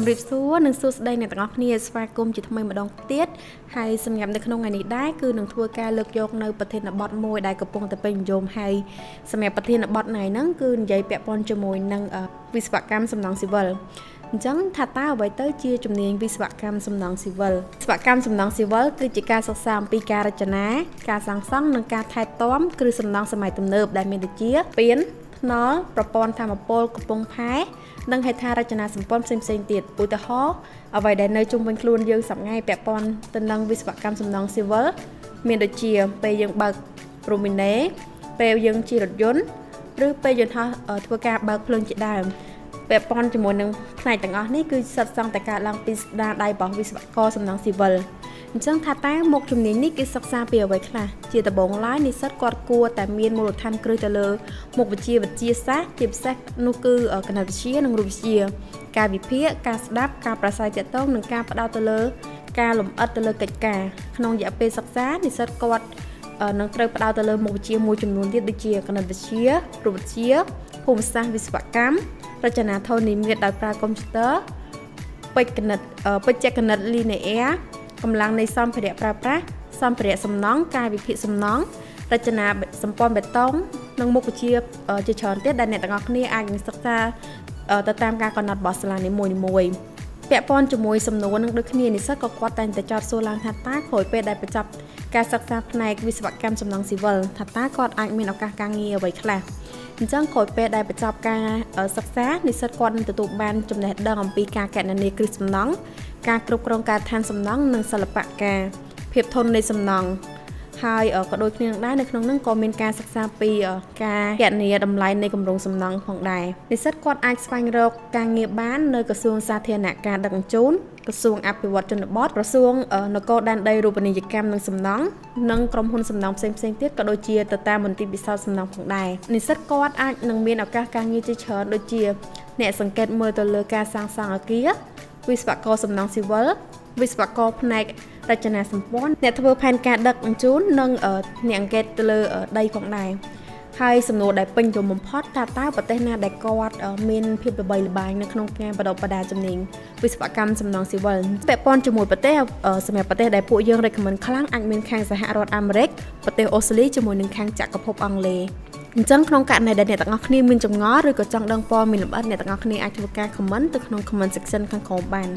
ជំរាបសួរនិងសួស្តីអ្នកទាំងអស់គ្នាស្វាគមន៍ជាថ្មីម្ដងទៀតហើយសម្រាប់នៅក្នុងថ្ងៃនេះដែរគឺនឹងធ្វើការលើកយកនៅប្រធានបទមួយដែលកំពុងតែពេញនិយមហើយសម្រាប់ប្រធានបទថ្ងៃហ្នឹងគឺនិយាយពាក់ព័ន្ធជាមួយនឹងវិស្វកម្មសំណង់ស៊ីវិលអញ្ចឹងថាតើអ្វីទៅជាជំនាញវិស្វកម្មសំណង់ស៊ីវិលវិស្វកម្មសំណង់ស៊ីវិលគឺជាការសិក្សាអំពីការរចនាការសាងសង់និងការថែទាំគ្រឹះសំណង់សម័យទំនើបដែលមានដូចជាស្ពាន ថ្នល់ប្រព័ន្ធធម្មពលកំពង់ផែនិងហេដ្ឋារចនាសម្ព័ន្ធផ្សេងៗទៀតឧទាហរណ៍អ្វីដែលនៅជុំវិញខ្លួនយើងសប្ងៃពាក់ព័ន្ធទៅនឹងវិស្វកម្មសំណង់ស៊ីវិលមានដូចជាពេលយើងបើករូមីណេពេលយើងជិះរថយន្តឬពេលយន្តហោះធ្វើការបើកភ្លើងជាដើមពាក់ព័ន្ធជាមួយនឹងផ្នែកទាំងអស់នេះគឺសិតសង់តែការឡើងពីស្ដារដៃរបស់វិស្វករសំណង់ស៊ីវិល អញ្ចឹងថាតើមុខជំនាញនេះគេសិក្សាពីអ្វីខ្លះជាដំបូងឡើយនិស្សិតគាត់គួរតែមានមូលដ្ឋានគ្រឹះទៅលើមុខវិជ្ជាវិទ្យាសាស្ត្រជាពិសេសនោះគឺគណិតវិទ្យានិងរូបវិទ្យាការវិភាគការស្ដាប់ការប្រស័យទាក់ទងនិងការផ្ដោតទៅលើការលំអិតទៅលើកិច្ចការក្នុងរយៈពេលសិក្សានិស្សិតគាត់នឹងត្រូវផ្ដោតទៅលើមុខវិជ្ជាមួយចំនួនទៀតដូចជាគណិតវិទ្យារូបវិទ្យាភូមិសាស្ត្រវិស្វកម្មរចនាធននិមិត្តដោយប្រើកុំព្យូទ័របច្ចេកគណិតបច្ចេកគណិត linear កម្លាំងនៃសម្ភារៈប្រើប្រាស់សម្ភារៈសំណង់ការវិភាគសំណង់រចនាសម្ព័ន្ធបេតុងនិងមុខវិជ្ជាជាច្រើនទៀតដែលអ្នកទាំងអស់គ្នាអាចនឹងសិក្សាទៅតាមការកំណត់របស់សាលានីមួយៗពាក់ព័ន្ធជាមួយសំណួរនឹងដូចគ្នានិស្សិតក៏គាត់តែងតែចោទសួរឡើងថាតើក្រោយពេលដែលបញ្ចប់ការសិក្សាផ្នែកវិស្វកម្មសំណង់ស៊ីវិលថាតើគាត់អាចមានឱកាសការងារអ្វីខ្លះ អញ្ចឹងក្រោយពេលដែលបញ្ចប់ការសិក្សានិស្សិតគាត់នឹងទទួលបានចំណេះដឹងអំពីការកណនាគ្រឹះសំណង់ការគ្រប់គ្រងការឋានសំណង់និងសិល្បៈការភាពធន់នៃសំណង់ហើយក៏ដូចគ្នាដែរនៅក្នុងនោះក៏មានការសិក្សាពីការគណនាតម្លៃនៃគម្រោងសំណង់ផងដែរនិស្សិតគាត់អាចស្វែងរកការងារបាននៅក្រសួងសាធារណការដឹកជញ្ជូន ក្រសួងអភិវឌ្ឍជនបទក្រសួងនគរដែនដីរូបនីយកម្មនិងសំណង់និងក្រុមហ៊ុនសំណង់ផ្សេងផ្សេងទៀតក៏ដូចជាទៅតាមមន្ទីរពិសោធន៍សំណង់ផងដែរនិស្សិតគាត់អាចនឹងមានឱកាសការងារជាច្រើនដូចជា អ្នកសង្កេតមើលទៅលើការសាងសង់អគារវិស្វករសំណង់ស៊ីវិលវិស្វករផ្នែករចនាសម្ព័ន្ធអ្នកធ្វើផែនការដឹកជញ្ជូននិងអ្នកអង្កេតទៅលើដីផងដែរ ហើយសំណួរដែលពេញនិយមបំផុតតើតើប្រទេសណាដែលគាត់មានភាពល្បីល្បាញនៅក្នុងការបដិបដាជំនាញវិស្វកម្មសំណង់ស៊ីវិលពាក់ព័ន្ធជាមួយប្រទេសសម្រាប់ប្រទេសដែលពួកយើង recommend ខ្លាំងអាចមានខាងសហរដ្ឋអាមេរិកប្រទេសអូស្ត្រាលីជាមួយនឹងខាងចក្រភពអង់គ្លេសអញ្ចឹងក្នុងករណីដែលអ្នកទាំងអស់គ្នាមានចម្ងល់ឬក៏ចង់ដឹងព័ត៌មានលម្អិតអ្នកទាំងអស់គ្នាអាចធ្វើការ comment ទៅក្នុង comment section ខាងក្រោមបាន